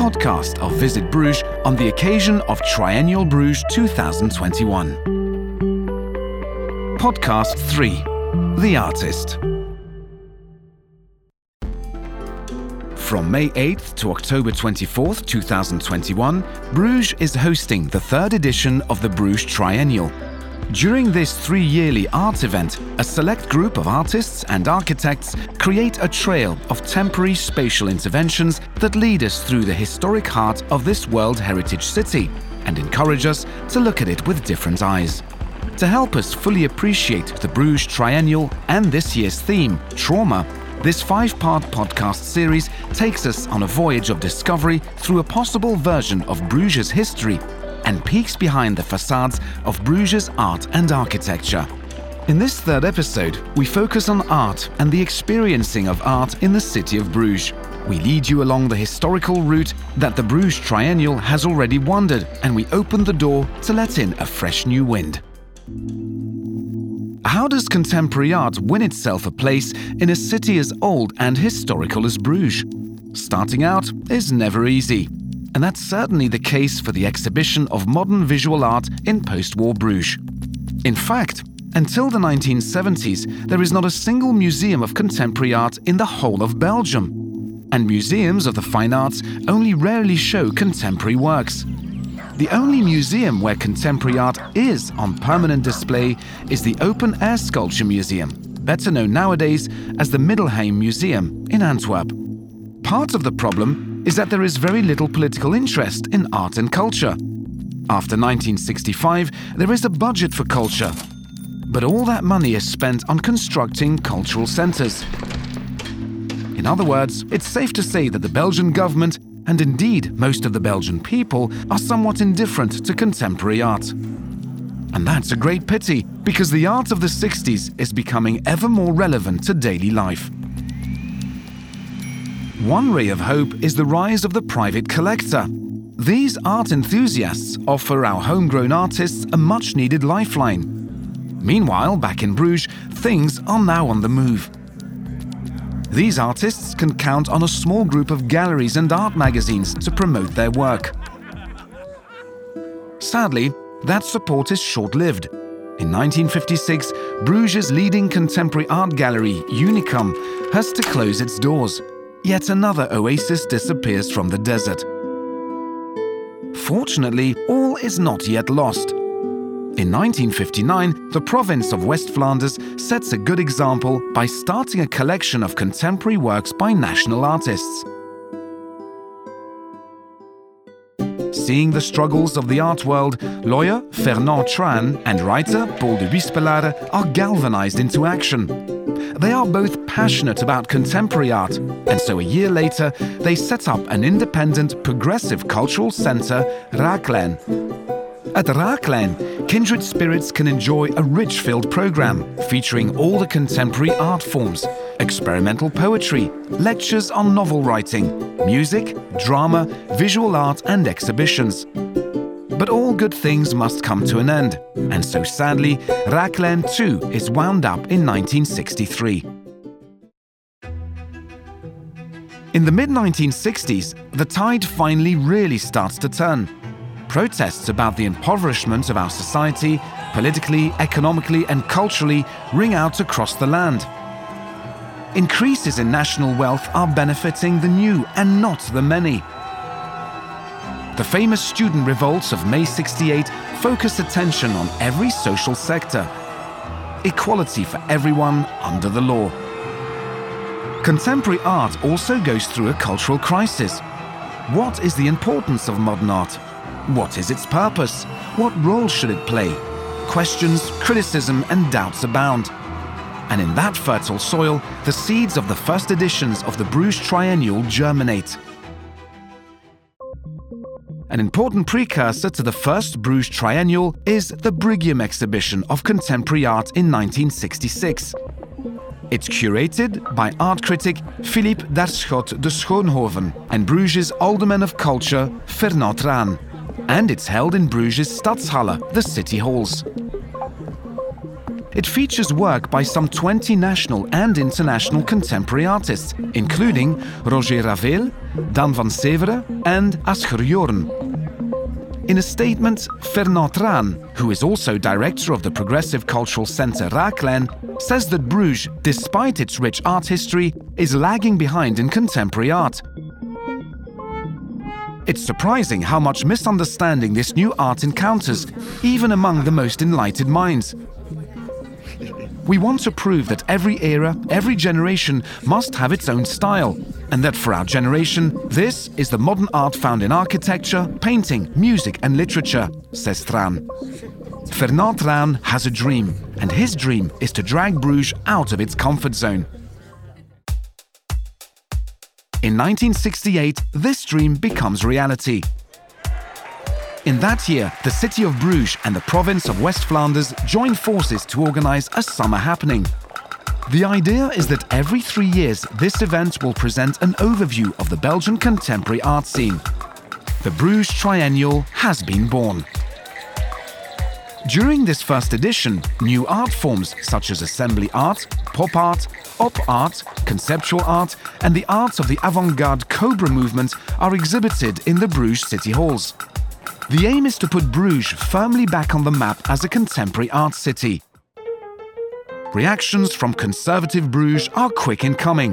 podcast of Visit Bruges on the occasion of Triennial Bruges 2021. Podcast 3 The Artist. From May 8th to October 24th, 2021, Bruges is hosting the third edition of the Bruges Triennial during this three yearly art event, a select group of artists and architects create a trail of temporary spatial interventions that lead us through the historic heart of this World Heritage City and encourage us to look at it with different eyes. To help us fully appreciate the Bruges Triennial and this year's theme, trauma, this five part podcast series takes us on a voyage of discovery through a possible version of Bruges' history and peeks behind the facades of Bruges' art and architecture. In this third episode, we focus on art and the experiencing of art in the city of Bruges. We lead you along the historical route that the Bruges Triennial has already wandered, and we open the door to let in a fresh new wind. How does contemporary art win itself a place in a city as old and historical as Bruges? Starting out is never easy and that's certainly the case for the exhibition of modern visual art in post war Bruges. In fact, until the 1970s, there is not a single museum of contemporary art in the whole of Belgium. And museums of the fine arts only rarely show contemporary works. The only museum where contemporary art is on permanent display is the Open Air Sculpture Museum, better known nowadays as the Middelheim Museum in Antwerp. Part of the problem is that there is very little political interest in art and culture. After 1965, there is a budget for culture, but all that money is spent on constructing cultural centres. In other words, it's safe to say that the Belgian government, and indeed most of the Belgian people, are somewhat indifferent to contemporary art. And that's a great pity, because the art of the 60s is becoming ever more relevant to daily life. One ray of hope is the rise of the private collector. These art enthusiasts offer our homegrown artists a much needed lifeline. Meanwhile, back in Bruges, things are now on the move. These artists can count on a small group of galleries and art magazines to promote their work. Sadly, that support is short lived. In 1956, Bruges' leading contemporary art gallery, Unicum, has to close its doors yet another oasis disappears from the desert. Fortunately, all is not yet lost. In 1959, the province of West Flanders sets a good example by starting a collection of contemporary works by national artists. Seeing the struggles of the art world, lawyer Fernand Traen and writer Paul de Wispelaere are galvanized into action. They are both passionate about contemporary art, and so a year later, they set up an independent progressive cultural centre, Raaklijn. At Raaklijn, kindred spirits can enjoy a rich filled programme featuring all the contemporary art forms experimental poetry, lectures on novel writing, music, drama, visual art, and exhibitions. But all good things must come to an end, and so sadly, Raaklijn too is wound up in 1963. In the mid 1960s, the tide finally really starts to turn. Protests about the impoverishment of our society, politically, economically, and culturally, ring out across the land. Increases in national wealth are benefiting the new and not the many. The famous student revolts of May 68 focus attention on every social sector. Equality for everyone under the law. Contemporary art also goes through a cultural crisis. What is the importance of modern art? What is its purpose? What role should it play? Questions, criticism, and doubts abound. And in that fertile soil, the seeds of the first editions of the Bruges Triennial germinate. An important precursor to the first Bruges Triennial is the Brygium exhibition of contemporary art in 1966. It's curated by art critic Philippe D'Arschot de Schoonhoven and Bruges' Alderman of Culture Fernand Traen. And it's held in Bruges' Stadshalle, the city halls. It features work by some 20 national and international contemporary artists, including Roger Raveel, Dan van Severen, and Asger Jorn. In a statement, Fernand Traen, who is also director of the Progressive Cultural Centre Raaklijn, says that Bruges, despite its rich art history, is lagging behind in contemporary art. It's surprising how much misunderstanding this new art encounters, even among the most enlightened minds. We want to prove that every era, every generation must have its own style, and that for our generation, this is the modern art found in architecture, painting, music, and literature, says Traen. Fernand Traen has a dream, and his dream is to drag Bruges out of its comfort zone. In 1968, this dream becomes reality. In that year, the city of Bruges and the province of West Flanders joined forces to organize a summer happening. The idea is that every three years, this event will present an overview of the Belgian contemporary art scene. The Bruges Triennial has been born. During this first edition, new art forms such as assembly art, pop art, op art, conceptual art, and the art of the avant garde Cobra movement are exhibited in the Bruges city halls. The aim is to put Bruges firmly back on the map as a contemporary art city. Reactions from conservative Bruges are quick in coming.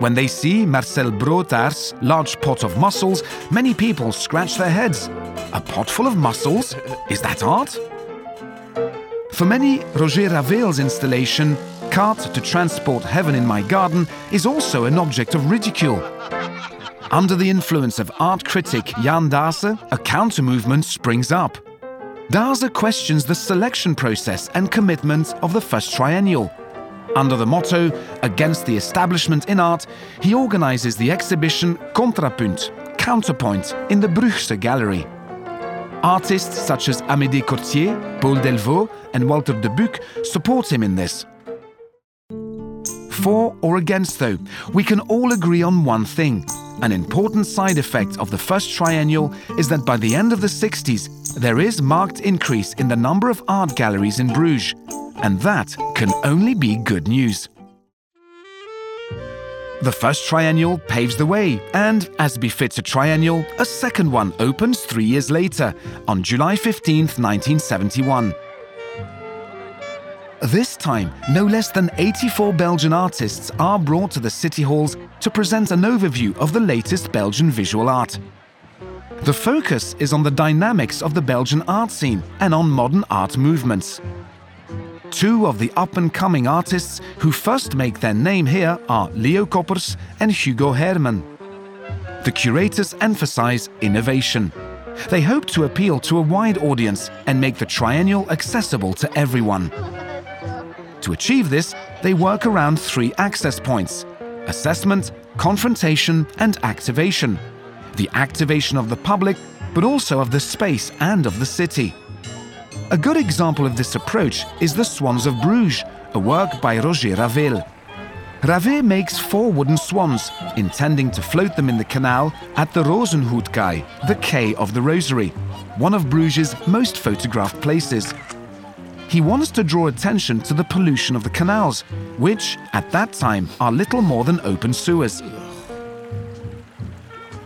When they see Marcel Broodthaers' large pot of mussels, many people scratch their heads. A pot full of mussels? Is that art? For many, Roger Raveel's installation, Cart to Transport Heaven in My Garden, is also an object of ridicule. Under the influence of art critic Jan D'Haese, a counter movement springs up. D'Haese questions the selection process and commitment of the first triennial. Under the motto, Against the Establishment in Art, he organizes the exhibition Contrapunt, Counterpoint, in the Brugse Gallery. Artists such as Amédée Cortier, Paul Delvaux, and Walter de Buck support him in this. For or against, though, we can all agree on one thing an important side effect of the first triennial is that by the end of the 60s, there is marked increase in the number of art galleries in Bruges, and that can only be good news. The first triennial paves the way, and as befits a triennial, a second one opens three years later, on July 15, 1971. This time, no less than 84 Belgian artists are brought to the city halls to present an overview of the latest Belgian visual art. The focus is on the dynamics of the Belgian art scene and on modern art movements. Two of the up-and-coming artists who first make their name here are Leo Copers and Hugo Heyrman. The curators emphasize innovation. They hope to appeal to a wide audience and make the triennial accessible to everyone. To achieve this, they work around three access points assessment, confrontation, and activation. The activation of the public, but also of the space and of the city. A good example of this approach is The Swans of Bruges, a work by Roger Raveel. Raveel makes four wooden swans, intending to float them in the canal at the Rozenhoedkaai, the Quay of the Rosary, one of Bruges' most photographed places he wants to draw attention to the pollution of the canals, which, at that time, are little more than open sewers.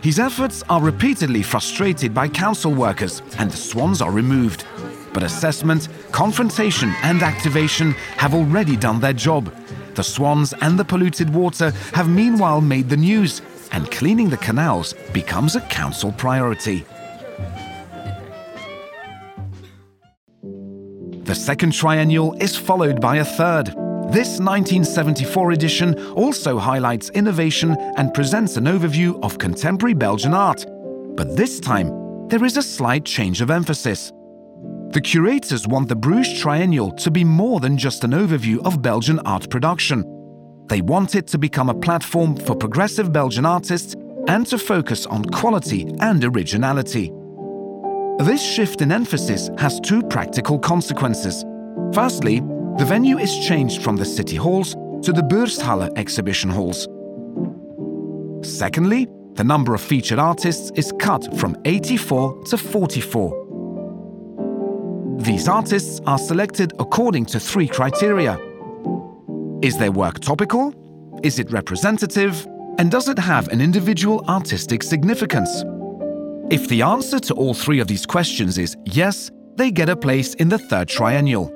His efforts are repeatedly frustrated by council workers, and the swans are removed. But assessment, confrontation, and activation have already done their job. The swans and the polluted water have meanwhile made the news, and cleaning the canals becomes a council priority. The second triennial is followed by a third. This 1974 edition also highlights innovation and presents an overview of contemporary Belgian art. But this time, there is a slight change of emphasis. The curators want the Bruges Triennial to be more than just an overview of Belgian art production. They want it to become a platform for progressive Belgian artists and to focus on quality and originality. This shift in emphasis has two practical consequences. Firstly, the venue is changed from the city halls to the Beurshalle exhibition halls. Secondly, the number of featured artists is cut from 84 to 44. These artists are selected according to three criteria. Is their work topical? Is it representative? And does it have an individual artistic significance? If the answer to all three of these questions is yes, they get a place in the third triennial.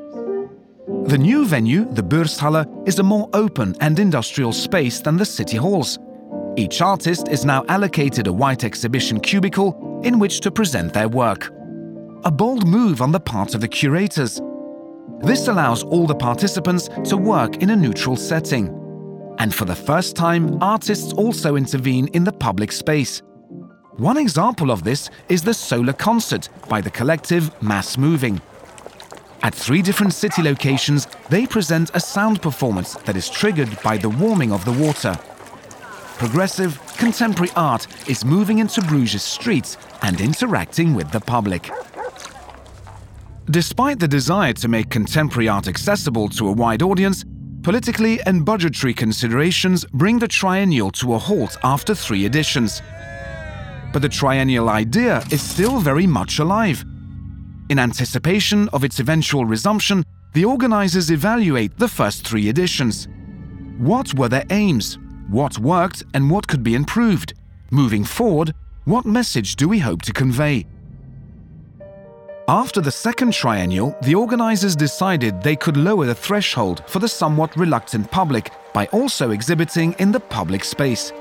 The new venue, the Beurshalle, is a more open and industrial space than the city halls. Each artist is now allocated a white exhibition cubicle in which to present their work. A bold move on the part of the curators. This allows all the participants to work in a neutral setting. And for the first time, artists also intervene in the public space. One example of this is the Solar Concert by the collective Mass Moving. At three different city locations, they present a sound performance that is triggered by the warming of the water. Progressive, contemporary art is moving into Bruges' streets and interacting with the public. Despite the desire to make contemporary art accessible to a wide audience, politically and budgetary considerations bring the triennial to a halt after three editions but the triennial idea is still very much alive. In anticipation of its eventual resumption, the organizers evaluate the first three editions. What were their aims? What worked and what could be improved? Moving forward, what message do we hope to convey? After the second triennial, the organizers decided they could lower the threshold for the somewhat reluctant public by also exhibiting in the public space.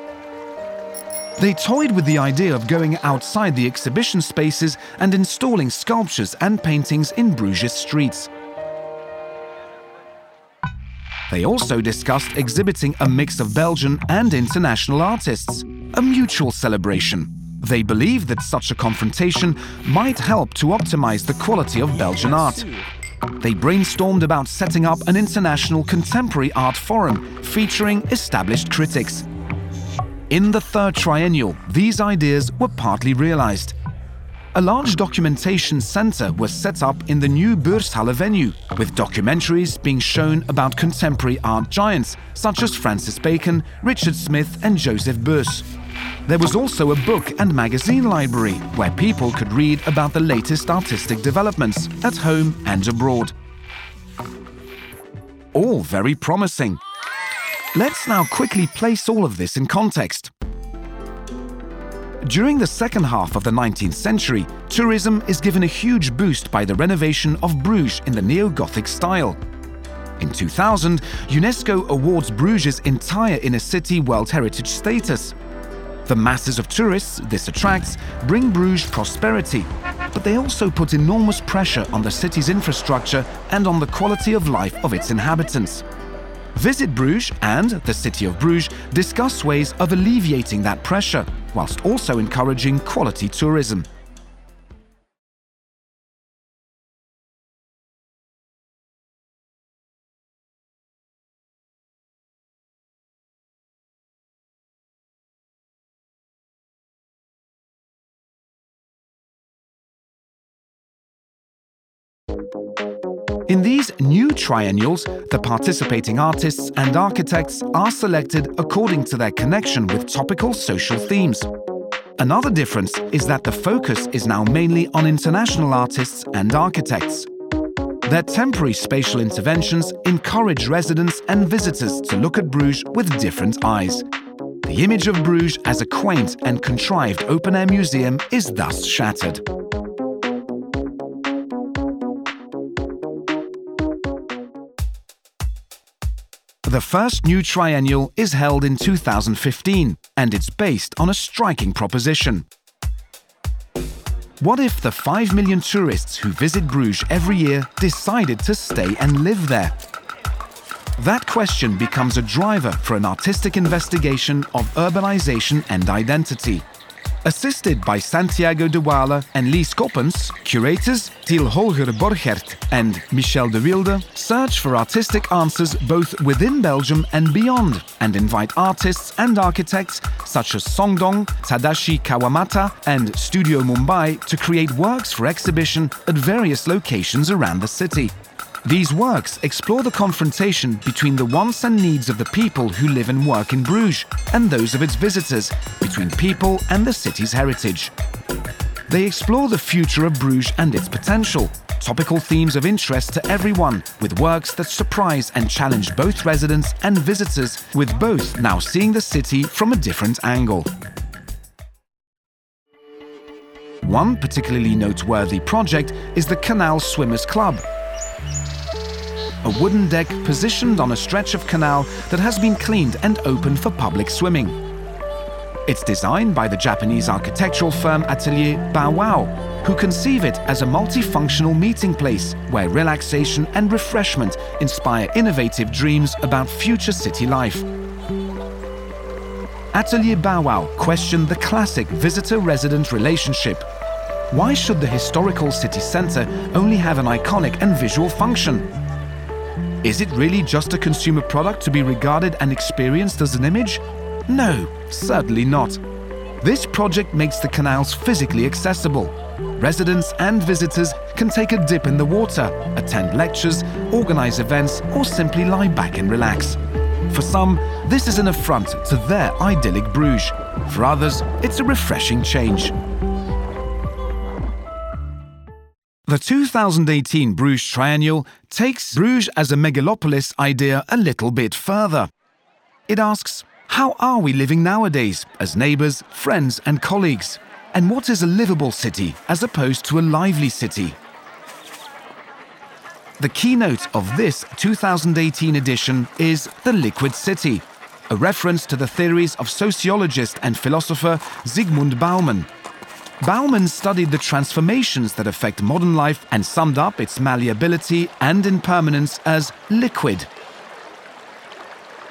They toyed with the idea of going outside the exhibition spaces and installing sculptures and paintings in Bruges streets. They also discussed exhibiting a mix of Belgian and international artists, a mutual celebration. They believe that such a confrontation might help to optimize the quality of Belgian art. They brainstormed about setting up an international contemporary art forum featuring established critics. In the third triennial, these ideas were partly realized. A large documentation center was set up in the new Beurshalle venue, with documentaries being shown about contemporary art giants such as Francis Bacon, Richard Smith, and Joseph Beuys. There was also a book and magazine library where people could read about the latest artistic developments at home and abroad. All very promising. Let's now quickly place all of this in context. During the second half of the 19th century, tourism is given a huge boost by the renovation of Bruges in the neo-Gothic style. In 2000, UNESCO awards Bruges' entire inner city World Heritage status. The masses of tourists this attracts bring Bruges prosperity, but they also put enormous pressure on the city's infrastructure and on the quality of life of its inhabitants. Visit Bruges and the City of Bruges discuss ways of alleviating that pressure, whilst also encouraging quality tourism. Triennials, the participating artists and architects are selected according to their connection with topical social themes. Another difference is that the focus is now mainly on international artists and architects. Their temporary spatial interventions encourage residents and visitors to look at Bruges with different eyes. The image of Bruges as a quaint and contrived open-air museum is thus shattered. The first new triennial is held in 2015 and it's based on a striking proposition. What if the 5 million tourists who visit Bruges every year decided to stay and live there? That question becomes a driver for an artistic investigation of urbanization and identity. Assisted by Santiago de Waele and Lies Coppens, curators Till-Holger Borchert and Michel de Wilde search for artistic answers both within Belgium and beyond, and invite artists and architects such as Song Dong, Tadashi Kawamata, and Studio Mumbai to create works for exhibition at various locations around the city. These works explore the confrontation between the wants and needs of the people who live and work in Bruges and those of its visitors, between people and the city's heritage. They explore the future of Bruges and its potential, topical themes of interest to everyone, with works that surprise and challenge both residents and visitors, with both now seeing the city from a different angle. One particularly noteworthy project is the Canal Swimmers Club, a wooden deck positioned on a stretch of canal that has been cleaned and opened for public swimming. It's designed by the Japanese architectural firm Atelier Bow-Wow who conceive it as a multifunctional meeting place where relaxation and refreshment inspire innovative dreams about future city life. Atelier Bow-Wow questioned the classic visitor-resident relationship. Why should the historical city centre only have an iconic and visual function? Is it really just a consumer product to be regarded and experienced as an image? No, certainly not. This project makes the canals physically accessible. Residents and visitors can take a dip in the water, attend lectures, organize events, or simply lie back and relax. For some, this is an affront to their idyllic Bruges. For others, it's a refreshing change. The 2018 Bruges Triennial takes Bruges as a megalopolis idea a little bit further. It asks, how are we living nowadays as neighbours, friends, and colleagues? And what is a livable city as opposed to a lively city? The keynote of this 2018 edition is The Liquid City, a reference to the theories of sociologist and philosopher Zygmunt Bauman, Bauman studied the transformations that affect modern life and summed up its malleability and impermanence as liquid.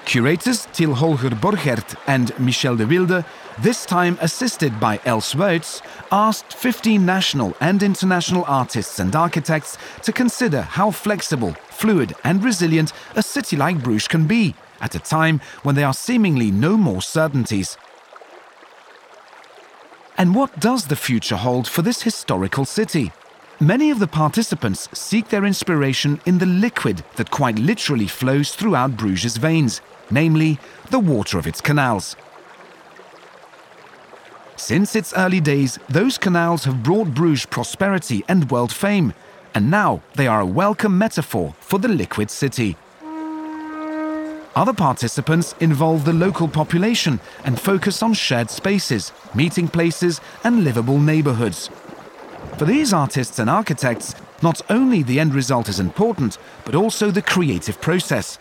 Curators Till-Holger Borchert and Michel de Wilde, this time assisted by Els Woutz, asked 15 national and international artists and architects to consider how flexible, fluid, and resilient a city like Bruges can be at a time when there are seemingly no more certainties. And what does the future hold for this historical city? Many of the participants seek their inspiration in the liquid that quite literally flows throughout Bruges' veins, namely the water of its canals. Since its early days, those canals have brought Bruges prosperity and world fame, and now they are a welcome metaphor for the liquid city. Other participants involve the local population and focus on shared spaces, meeting places, and livable neighborhoods. For these artists and architects, not only the end result is important, but also the creative process.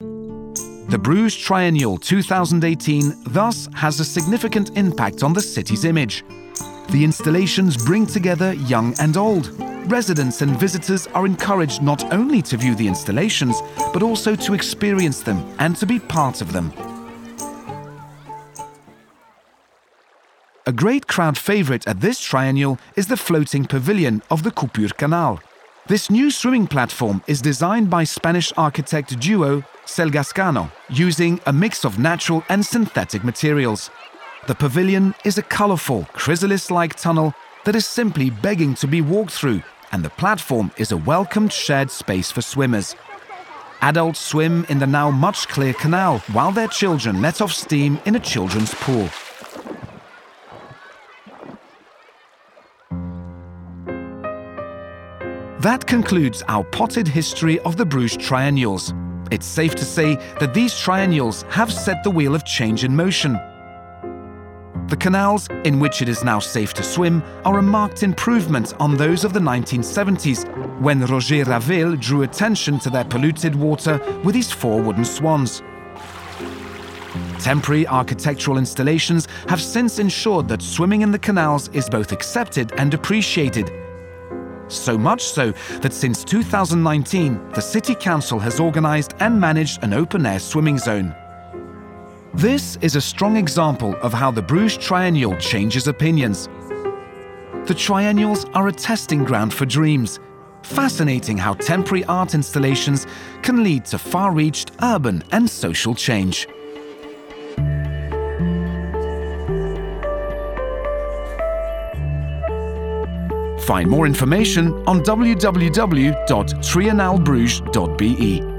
The Bruges Triennial 2018 thus has a significant impact on the city's image. The installations bring together young and old, residents and visitors are encouraged not only to view the installations, but also to experience them and to be part of them. A great crowd favourite at this triennial is the floating pavilion of the Coupure Canal. This new swimming platform is designed by Spanish architect duo Selgascano, using a mix of natural and synthetic materials. The pavilion is a colourful, chrysalis-like tunnel that is simply begging to be walked through and the platform is a welcomed shared space for swimmers. Adults swim in the now much clear canal, while their children let off steam in a children's pool. That concludes our potted history of the Bruges triennials. It's safe to say that these triennials have set the wheel of change in motion, the canals, in which it is now safe to swim, are a marked improvement on those of the 1970s, when Roger Raveel drew attention to their polluted water with his four wooden swans. Temporary architectural installations have since ensured that swimming in the canals is both accepted and appreciated. So much so that since 2019, the City Council has organised and managed an open-air swimming zone. This is a strong example of how the Bruges Triennial changes opinions. The triennials are a testing ground for dreams. Fascinating how temporary art installations can lead to far-reached urban and social change. Find more information on www.triennalbruges.be.